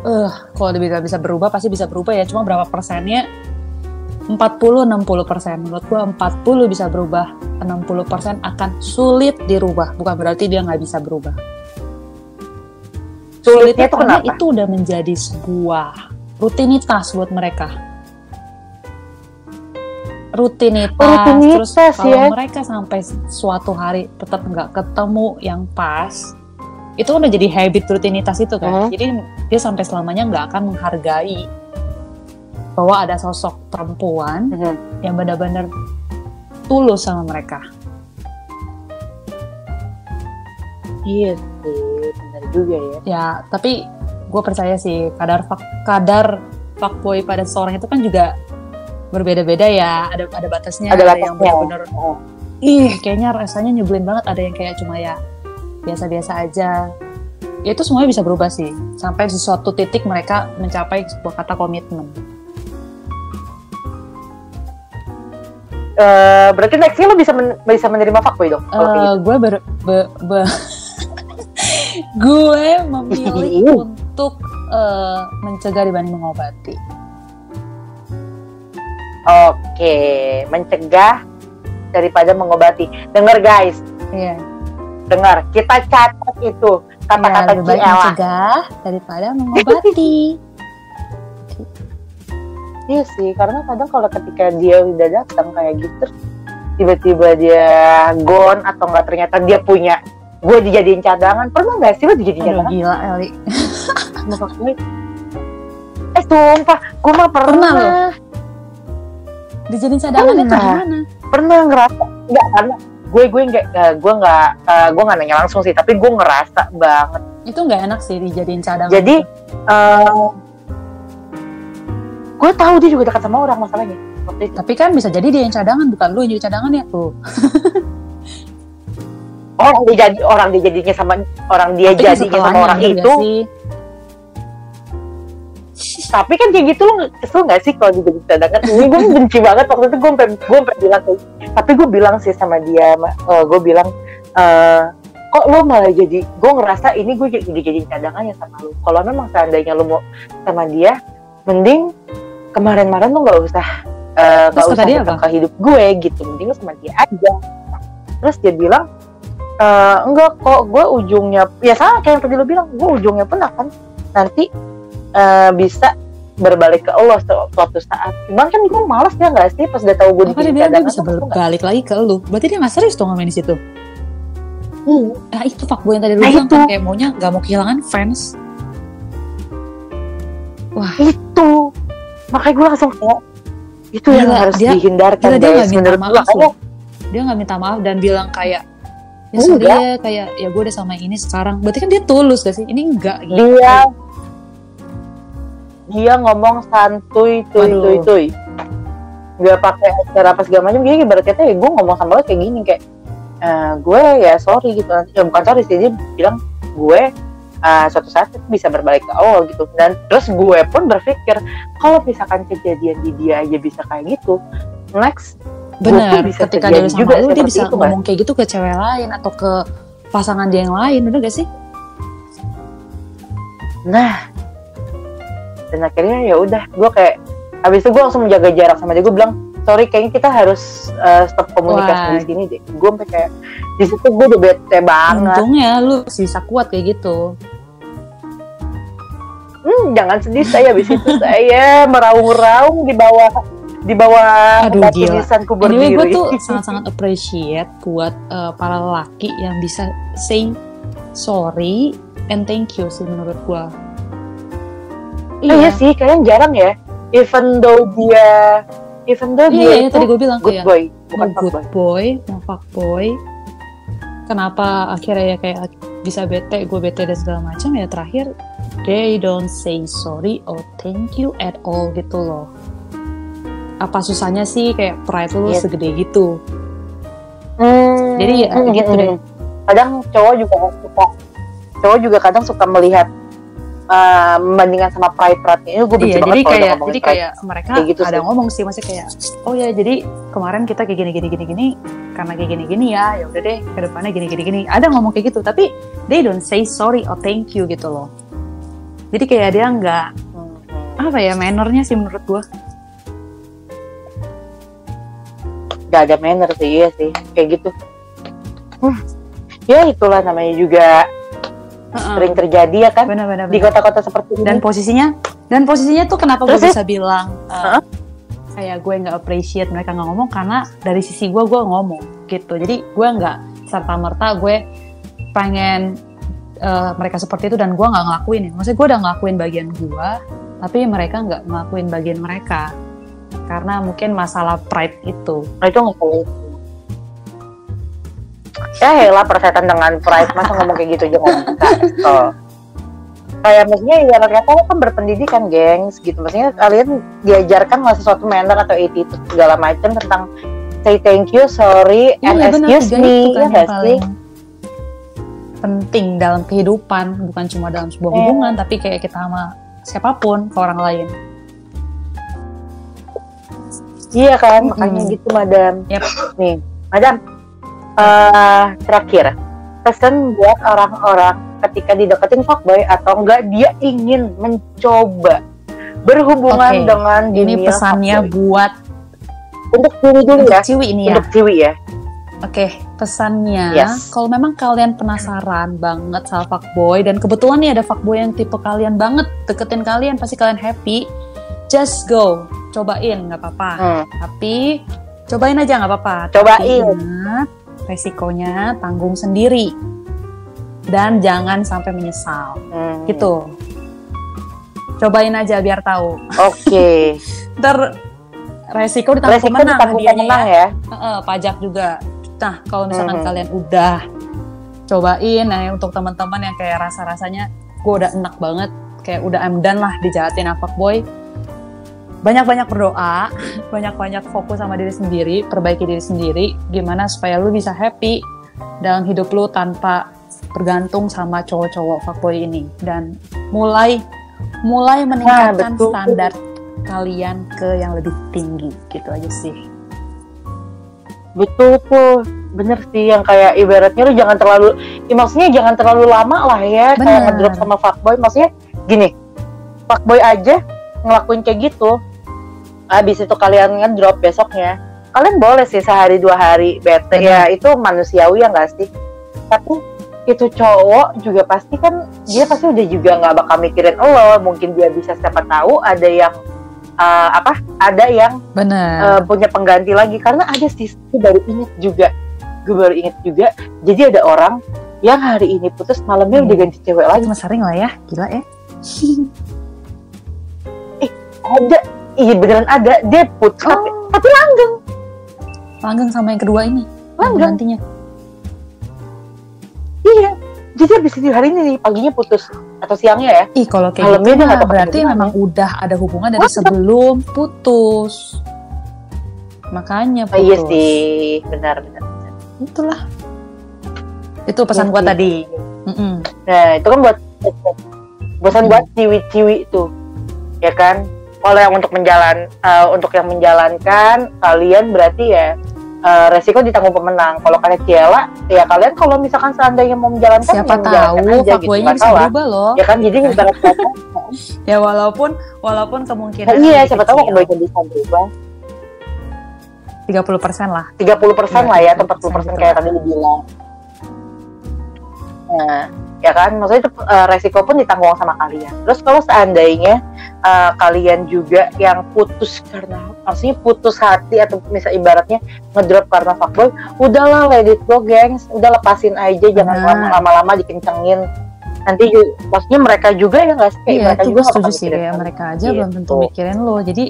Eh kalau dia bisa bisa berubah pasti bisa berubah ya. Cuma berapa persennya 40-60%. Menurut gue 40 bisa berubah, 60% akan sulit dirubah. Bukan berarti dia nggak bisa berubah. Sulitnya itu karena kenapa? itu udah menjadi sebuah rutinitas buat mereka. Rutinitas, Rutinitas, terus kalau ya. mereka sampai suatu hari tetap nggak ketemu yang pas, itu udah jadi habit rutinitas itu kan. Hmm. Jadi dia sampai selamanya nggak akan menghargai bahwa ada sosok perempuan Mhm. yang benar-benar tulus sama mereka. Iya sih, benar juga ya. Ya, tapi gue percaya sih kadar fak, kadar fuckboy pada seseorang itu kan juga berbeda-beda ya. Ada ada batasnya. Ada yang batasnya. benar-benar Oh. ih kayaknya rasanya nyebelin banget. Ada yang kayak cuma ya biasa-biasa aja. Ya itu semuanya bisa berubah sih. Sampai di suatu titik mereka mencapai sebuah kata komitmen. Eh, berarti nextnya lo bisa men- bisa menerima fuckboy dong kalau kayak gitu. Gue ber, be- be- (laughs) gue memilih (laughs) untuk eh, mencegah dibanding mengobati. Oke, mencegah daripada mengobati. Dengar guys, Iya. dengar. Kita catat itu Ya, kata-kata Ciela. mencegah daripada mengobati. (laughs) Iya sih, karena kadang kalau ketika dia udah datang kayak gitu, tiba-tiba dia gone atau enggak ternyata dia punya gue dijadiin cadangan pernah nggak sih lo dijadiin cadangan gila Eli. fuckboy? eh sumpah gue mah pernah Pernah lo? Dijadiin cadangan itu Pernah. gimana? pernah ngerasa nggak karena gue gue nggak eh, gue nggak eh, gue nggak nanya langsung sih tapi gue ngerasa banget Itu nggak enak sih dijadiin cadangan. jadi eh, gue tahu dia juga dekat sama orang masalahnya. Waktu itu. Tapi kan bisa jadi dia yang cadangan, bukan lu yang jadi cadangan ya. Tuh. (laughs) orang dia jadi orang dia jadinya sama orang dia Tapi kan jadinya sama orang itu. (laughs) tapi kan kayak gitu lo kesel gak sih kalau dijadiin cadangan? Ini gue benci banget waktu itu gue gue bilang tapi gue bilang sih sama dia gue bilang eh, kok lo malah jadi gue ngerasa ini gue jadi dijadiin cadangannya sama lo kalau memang seandainya lo mau sama dia mending kemarin-kemarin lo nggak usah eh, nggak kata usah dia apa? ke hidup gue gitu mending lo sama dia aja terus dia bilang "Eh, enggak kok gue ujungnya ya sama kayak yang tadi lo bilang gue ujungnya pun akan nanti eh, bisa berbalik ke Allah su- suatu saat. Cuman kan gue malas ya nggak sih pas udah tahu gue Apa dia bilang dia bisa berbalik lagi ke lu? Berarti dia nggak serius dong main di situ. Nah itu fuckboy yang tadi lu Nah, bilang itu. kan kayak maunya nggak mau kehilangan fans. Wah, Itu makanya gue langsung kayak itu yang harus dia- dihindarkan gila, dia guys. minta gue maaf loh. dia nggak minta maaf dan bilang kayak ya sorry Enggak. ya kayak ya gue udah sama ini sekarang. Berarti kan dia tulus gak sih? Ini enggak gitu. dia dia ngomong santuy tuy Waduh. tuy tuy nggak pakai acara apa segala macam jadi ibarat kata ya gue ngomong sama lo kayak gini kayak "Eh, gue ya sorry gitu ya bukan sorry sih dia bilang gue eh, suatu saat itu bisa berbalik ke Allah gitu dan terus gue pun berpikir kalau misalkan kejadian di dia aja bisa kayak gitu next bisa ketika dia udah juga sama lu dia bisa itu, ngomong kayak gitu ke cewek lain atau ke pasangan dia yang lain, bener gak sih? Nah, dan akhirnya ya udah, gue kayak habis itu gue langsung menjaga jarak sama dia. Gue bilang, sorry, kayaknya kita harus uh, stop komunikasi Wah. di sini deh. Gue sampai kayak di situ gue udah bete banget. Untungnya lu bisa kuat kayak gitu. Hmm, jangan sedih saya habis itu (laughs) saya meraung-raung di bawah di bawah Aduh, batu gila. nisanku Anyway, gue tuh (laughs) sangat-sangat appreciate buat uh, para lelaki yang bisa say sorry and thank you sih menurut gue. Iya Iya, sih, kalian jarang ya. Even though dia, even though iya, dia iya, itu tadi gue bilang good kayak boy, bukan good fuck boy. boy, mau fuck boy. Kenapa akhirnya ya kayak bisa bete, gue bete dan segala macam ya terakhir they don't say sorry or thank you at all gitu loh. Apa susahnya sih kayak pride lu Iya. segede gitu. Hmm, Jadi ya, hmm, gitu hmm, deh. hmm. Kadang cowok juga suka, cowok juga kadang suka melihat uh, membandingkan sama pride pride ini gue benci Iya, banget jadi kayak jadi pride. kayak mereka Kayak gitu ada sih. ngomong sih masih kayak oh ya jadi kemarin kita kayak gini gini gini gini karena kayak gini gini ya ya udah deh ke depannya gini gini gini. Ada ngomong kayak gitu tapi they don't say sorry or thank you gitu loh. Jadi kayak dia nggak Hmm, apa ya mannernya sih menurut gua. Gak ada manner sih iya sih. Kayak gitu. Hmm. ya itulah namanya juga Heeh. sering terjadi ya kan Benar-benar. di kota-kota seperti ini dan posisinya dan posisinya tuh kenapa gue ya? bisa bilang uh, Heeh. kayak gue nggak appreciate mereka nggak ngomong karena dari sisi gue gue ngomong gitu jadi gue nggak serta merta gue pengen uh, mereka seperti itu dan gue nggak ngelakuin ya maksudnya gue udah ngelakuin bagian gue tapi mereka nggak ngelakuin bagian mereka karena mungkin masalah pride itu Nah, itu nggak. Ya helah persetan dengan pride masa ngomong kayak gitu aja nggak bisa. Oh. Kayak maksudnya ya ternyata lo kan berpendidikan gengs gitu. Maksudnya kalian diajarkan lah sesuatu manner atau attitude segala macam tentang say thank you, sorry, and Iya, benar, excuse me. itu Ya kan nggak sih? penting dalam kehidupan bukan cuma dalam sebuah Eh. hubungan tapi kayak kita sama siapa pun ke orang lain Iya kan, makanya gitu madam. Yap. Nih, madam. Eh terakhir, pesan buat orang-orang ketika dideketin fuckboy atau enggak dia ingin mencoba berhubungan Oke, dengan ini dunia pesannya fuckboy. buat untuk ciwi dulu untuk ya, ciwi ini ya untuk ciwi ya. Oke, pesannya Yes. kalau memang kalian penasaran banget sama fuckboy dan kebetulan nih ada fuckboy yang tipe kalian banget deketin kalian pasti kalian happy, just go, cobain nggak apa-apa. Hmm. Tapi cobain aja nggak apa-apa. Cobain. Tapi ingat resikonya tanggung sendiri dan jangan sampai menyesal. Hmm. Gitu. Cobain aja biar tahu. Oke. (laughs) Ntar resiko ditanggung Resiko pemenang ditanggung hadiahnya pemenang ya. ya. Heeh, pajak juga. Nah, kalau misalkan Mhm. kalian udah cobain, nah untuk teman-teman yang kayak rasa-rasanya gue udah enak banget, kayak udah I'm done lah dijahatin apa boy. Banyak-banyak berdoa, (laughs) banyak-banyak fokus sama diri sendiri, perbaiki diri sendiri, gimana supaya lu bisa happy dalam hidup lu tanpa bergantung sama cowok-cowok fuckboy ini dan mulai mulai meningkatkan betul. standar kalian ke yang lebih tinggi gitu aja sih. Betul tuh. Bener sih yang kayak ibaratnya lu jangan terlalu ya maksudnya jangan terlalu lama lah ya kayak Bener. ngedrop sama fuckboy. Maksudnya gini. Fuckboy aja ngelakuin kayak gitu. Habis itu kalian ngedrop besoknya. Kalian boleh sih sehari dua hari bete ya itu manusiawi ya nggak sih? Tapi itu cowok juga pasti kan dia pasti udah juga nggak bakal mikirin lo mungkin dia bisa siapa tahu ada yang eh, apa ada yang Bener. eh, punya pengganti lagi karena ada sih gue baru inget juga gue baru inget juga jadi ada orang yang hari ini putus malamnya Hmm. udah ganti cewek lagi Cuma sering lah ya, gila ya. ada iya beneran ada dia putus tapi, Oh. tapi langgeng Langgeng sama yang kedua ini. Langgeng. Nantinya. iya jadi habis ini hari ini nih paginya putus atau siangnya ya Ih, kalau kayak Malamnya gitu dia tahu berarti memang udah ada hubungan dari Masa? sebelum putus. Makanya oh, iya putus. sih benar benar Itulah. Itu pesan Iya gua tadi. Mm-mm. Nah, itu kan buat bosan buat ciwi-ciwi tuh. Ya kan? Kalau yang untuk menjalan eh, untuk yang menjalankan kalian berarti ya eh, resiko ditanggung pemenang. Kalau kalian ciela, ya kalian kalau misalkan seandainya mau menjalankan Siapa ya tahu aja gitu, bisa salah. berubah loh. Ya kan jadi ibarat kata, (laughs) Ya walaupun walaupun kemungkinan nah, iya siapa tahu kebaikan bisa berubah. 30% lah. 30% lah ya atau 40% 30% kayak tadi dibilang. Nah, ya kan maksudnya itu eh, resiko pun ditanggung sama kalian. Terus kalau seandainya eh, kalian juga yang putus karena maksudnya putus hati atau misal ibaratnya ngedrop karena fuckboy, udahlah let it go gengs, udah lepasin aja jangan lama-lama dikencengin. Nanti ju- maksudnya mereka juga ya nggak sih kayak Iya, mereka itu juga setuju sih kayak kamu. mereka aja Gitu. belum tentu mikirin lo. Jadi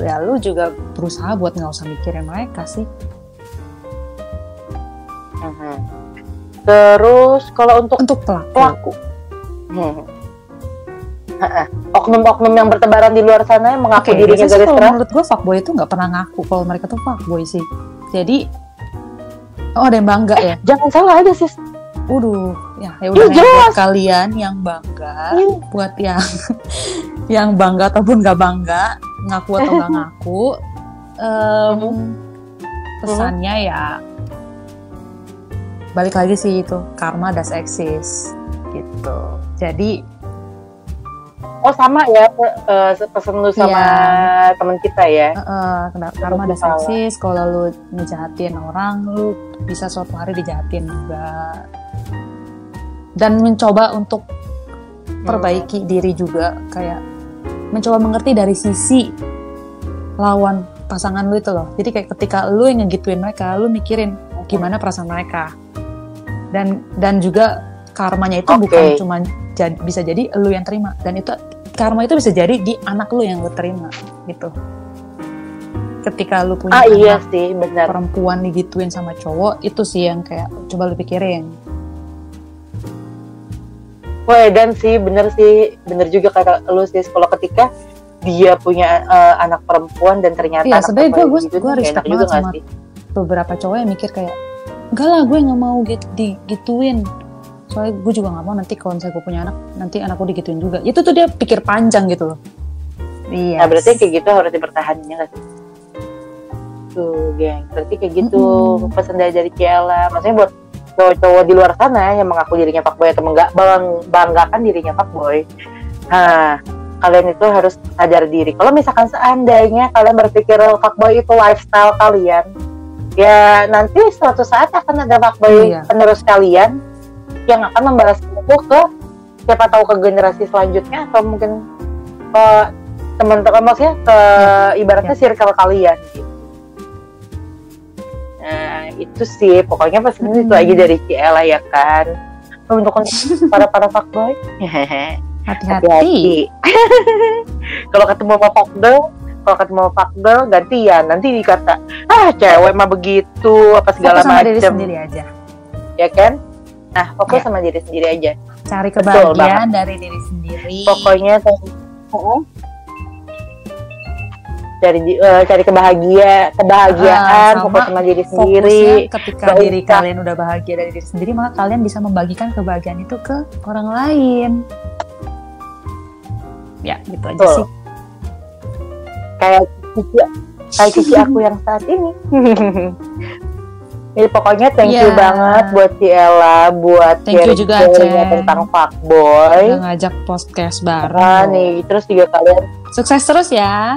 ya lu juga berusaha buat nggak usah mikirin mereka sih. Mhm. Terus kalau untuk Untuk pelaku. pelaku. Hmm. Oknum-oknum yang bertebaran di luar sana yang mengaku Oke, dirinya sih garis keras. menurut gue fuckboy itu nggak pernah ngaku kalau mereka tuh fuckboy sih. Jadi oh ada yang bangga ya. Jangan salah ada sis. Waduh, ya ya Iya, udah ya, buat kalian yang bangga, Iya. buat yang (laughs) yang bangga ataupun nggak bangga, ngaku atau nggak ngaku, Mhm. pesannya ya balik lagi sih itu karma does exist gitu. Jadi oh sama ya uh, pesen lu sama yeah. teman kita ya uh, uh, karma ada seksis kalau lu ngejahatin orang lu bisa suatu hari dijahatin juga dan mencoba untuk perbaiki hmm. diri juga kayak mencoba mengerti dari sisi lawan pasangan lu itu loh jadi kayak ketika lu yang ngegituin mereka lu mikirin gimana perasaan mereka dan dan juga karmanya itu okay. bukan cuma bisa jadi lu yang terima dan itu karma itu bisa jadi di anak lu yang lu terima gitu ketika lu punya ah, iya sih, benar. perempuan digituin sama cowok itu sih yang kayak coba lu pikirin Wah dan sih bener sih bener juga kata lu sih kalau ketika dia punya uh, anak perempuan dan ternyata iya, sebenarnya gue gue gitu, gue respect banget sama sih? beberapa cowok yang mikir kayak enggak lah gue nggak mau gitu digituin soalnya gue juga nggak mau nanti kalau misalnya gue punya anak nanti anakku digituin juga. Itu tuh dia pikir panjang gitu loh. Iya. Nah, berarti kayak gitu harus dipertahankan nggak sih? Tuh geng. Berarti kayak gitu. Mm-hmm. pesan dari dari Ciela maksudnya buat cowok-cowok di luar sana yang mengaku dirinya fuckboy atau enggak bang banggakan dirinya fuckboy. Nah kalian itu harus sadar diri. Kalau misalkan seandainya kalian berpikir fuckboy itu lifestyle kalian ya nanti suatu saat akan ada fuckboy iya. penerus kalian yang akan membalas itu ke siapa tahu ke generasi selanjutnya atau mungkin ke teman-teman maksudnya ke ya. ibaratnya ya. circle kalian. Gitu. Nah itu sih. Pokoknya pesan hmm. itu aja dari Ciela ya kan? Untuk (laughs) para para fuckboy. Hati-hati. (laughs) Kalau ketemu sama fuckboy kalau ketemu fuckboy gantian nanti dikata ah cewek mah begitu apa segala macam diri sendiri aja. Ya kan Nah, fokus ya. sama diri sendiri aja. Cari kebahagiaan dari diri sendiri. Pokoknya uh, cari uh, cari kebahagia kebahagiaan uh, fokus sama diri sendiri. Ketika Gak diri usah. kalian udah bahagia dari diri sendiri, maka kalian bisa membagikan kebahagiaan itu ke orang lain. Ya, gitu aja oh. sih. Kayak kayak cici aku yang saat ini. (laughs) Jadi pokoknya thank yeah. you iya. banget buat Ciela, buat thank you juga tentang fuckboy. Udah ngajak podcast bareng. Nah, nih, terus juga kalian sukses terus ya.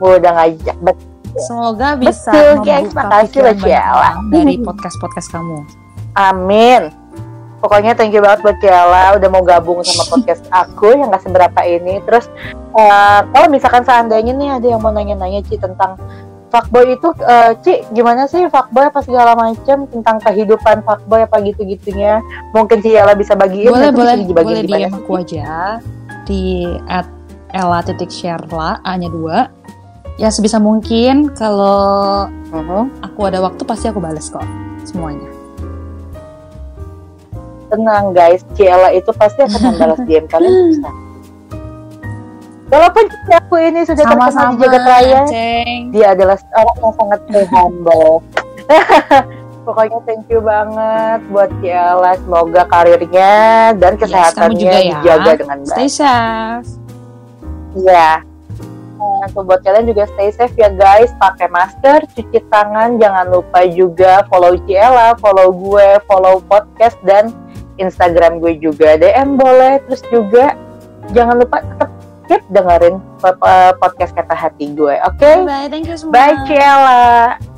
Udah ngajak bet. Semoga bisa Betul, membuka makasih buat Ciela dari (laughs) podcast-podcast kamu. Amin. Pokoknya thank you banget buat Ciela udah mau gabung sama (laughs) podcast aku yang gak seberapa ini. Terus uh, kalau misalkan seandainya nih ada yang mau nanya-nanya Ci tentang fuckboy itu uh, Ci gimana sih fuckboy apa segala macam tentang kehidupan fuckboy apa gitu-gitunya? Mungkin si Ella bisa bagiin boleh boleh boleh DM aku aja. Di at Ella titik Sherla A nya dua. Ya sebisa mungkin kalau uh -huh. aku ada waktu pasti aku balas kok semuanya. Tenang guys. Ciela itu pasti akan membalas (laughs) DM kalian bisa Walaupun aku ini sudah Sama terkenal di jagat raya, ceng. dia adalah orang yang sangat humble. (laughs) Pokoknya thank you banget buat Ciela. Semoga karirnya dan kesehatannya yes, juga ya. dijaga dengan baik. Stay safe. Iya. Nah, buat kalian juga stay safe ya guys. Pakai masker, cuci tangan. Jangan lupa juga follow Ciela, follow gue, follow podcast dan Instagram gue juga. DM boleh. Terus juga jangan lupa tetap keep dengerin podcast kata hati gue. Oke? Okay? Bye, thank you semua. Bye, Ciela.